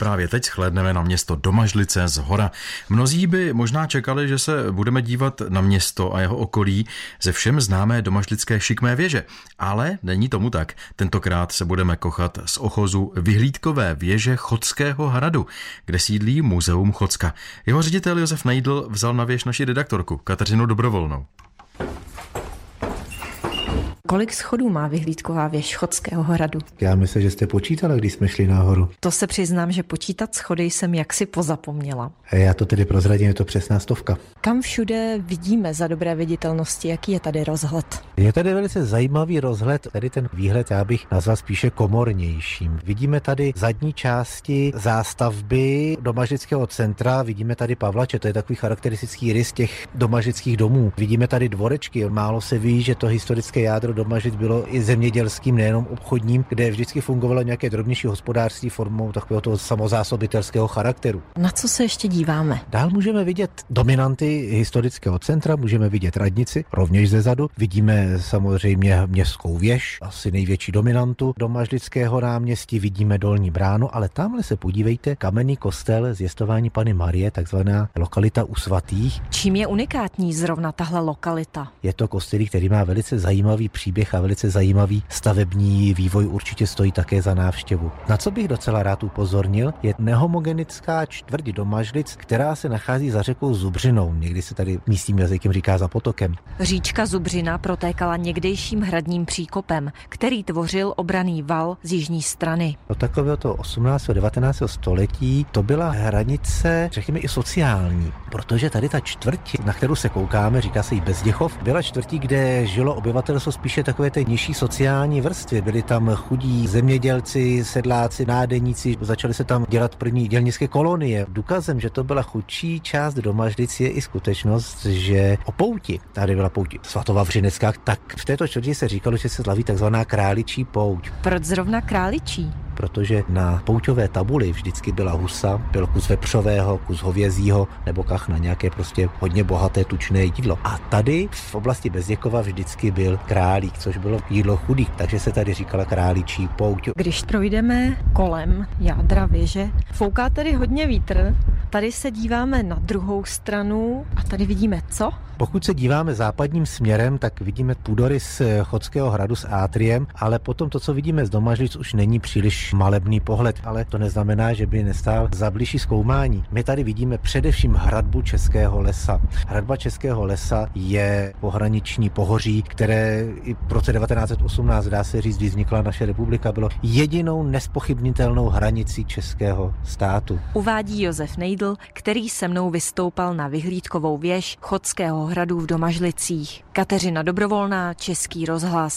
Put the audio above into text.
Právě teď shlédneme na město Domažlice z hora. Mnozí by možná čekali, že se budeme dívat na město a jeho okolí ze všem známé domažlické šikmé věže. Ale není tomu tak. Tentokrát se budeme kochat z ochozu vyhlídkové věže Chodského hradu, kde sídlí Muzeum Chodska. Jeho ředitel Josef Nejdl vzal na věž naši redaktorku Kateřinu Dobrovolnou. Kolik schodů má vyhlídková věž Chodského hradu? Já myslím, že jste počítala, když jsme šli nahoru. To se přiznám, že počítat schody jsem jaksi pozapomněla. A já to tedy prozradím, je to přesná stovka. Kam všude vidíme za dobré viditelnosti, jaký je tady rozhled? Je tady velice zajímavý rozhled, tady ten výhled já bych nazval spíše komornějším. Vidíme tady zadní části zástavby domažického centra, vidíme tady Pavlače, to je takový charakteristický rys těch domažických domů. Vidíme tady dvorečky, málo se ví, že to historické jádro Domažic bylo i zemědělským, nejenom obchodním, kde vždycky fungovalo nějaké drobnější hospodářství formou takového toho samozásobitelského charakteru. Na co se ještě díváme? Dál můžeme vidět dominanty historického centra, můžeme vidět radnici, rovněž ze zadu. Vidíme samozřejmě městskou věž, asi největší dominantu domažlického náměstí, vidíme dolní bránu, ale tamhle se podívejte, kamenný kostel zjistování Pany Marie, takzvaná lokalita u svatých. Čím je unikátní zrovna tahle lokalita? Je to kostel, který má velice zajímavý příběh a velice zajímavý stavební vývoj určitě stojí také za návštěvu. Na co bych docela rád upozornil, je nehomogenická čtvrť Domažlic, která se nachází za řekou Zubřinou. Někdy se tady místním jazykem říká za potokem. Říčka Zubřina protékala někdejším hradním příkopem, který tvořil obraný val z jižní strany. Od takového to 18. a 19. století to byla hranice, řekněme, i sociální, protože tady ta čtvrť, na kterou se koukáme, říká se jí Bezděchov, byla čtvrtí, kde žilo obyvatelstvo spíše takové té nižší sociální vrstvy. Byli tam chudí zemědělci, sedláci, nádeníci, začaly se tam dělat první dělnické kolonie. Důkazem, že to byla chudší část Domažlic je i skutečnost, že o pouti, tady byla pouť svatovavřinecká, tak v této čtvrti se říkalo, že se slaví takzvaná králičí pouť. Proč zrovna králičí? Protože na pouťové tabuli vždycky byla husa, byl kus vepřového, kus hovězího nebo kach na nějaké prostě hodně bohaté tučné jídlo. A tady v oblasti Bezděkova vždycky byl králík, což bylo jídlo chudých, takže se tady říkala králičí pouť. Když projdeme kolem jádra věže, fouká tady hodně vítr, Tady se díváme na druhou stranu a tady vidíme co? Pokud se díváme západním směrem, tak vidíme půdorys Chodského hradu s Átriem, ale potom to, co vidíme z Domažlic, už není příliš malebný pohled, ale to neznamená, že by nestál za blížší zkoumání. My tady vidíme především hradbu Českého lesa. Hradba Českého lesa je pohraniční pohoří, které i v roce 1918, dá se říct, kdy vznikla naše republika, bylo jedinou nespochybnitelnou hranicí českého státu. Uvádí Josef Nejdl, který se mnou vystoupal na vyhlídkovou věž Chodského hradu v Domažlicích. Kateřina Dobrovolná, Český rozhlas.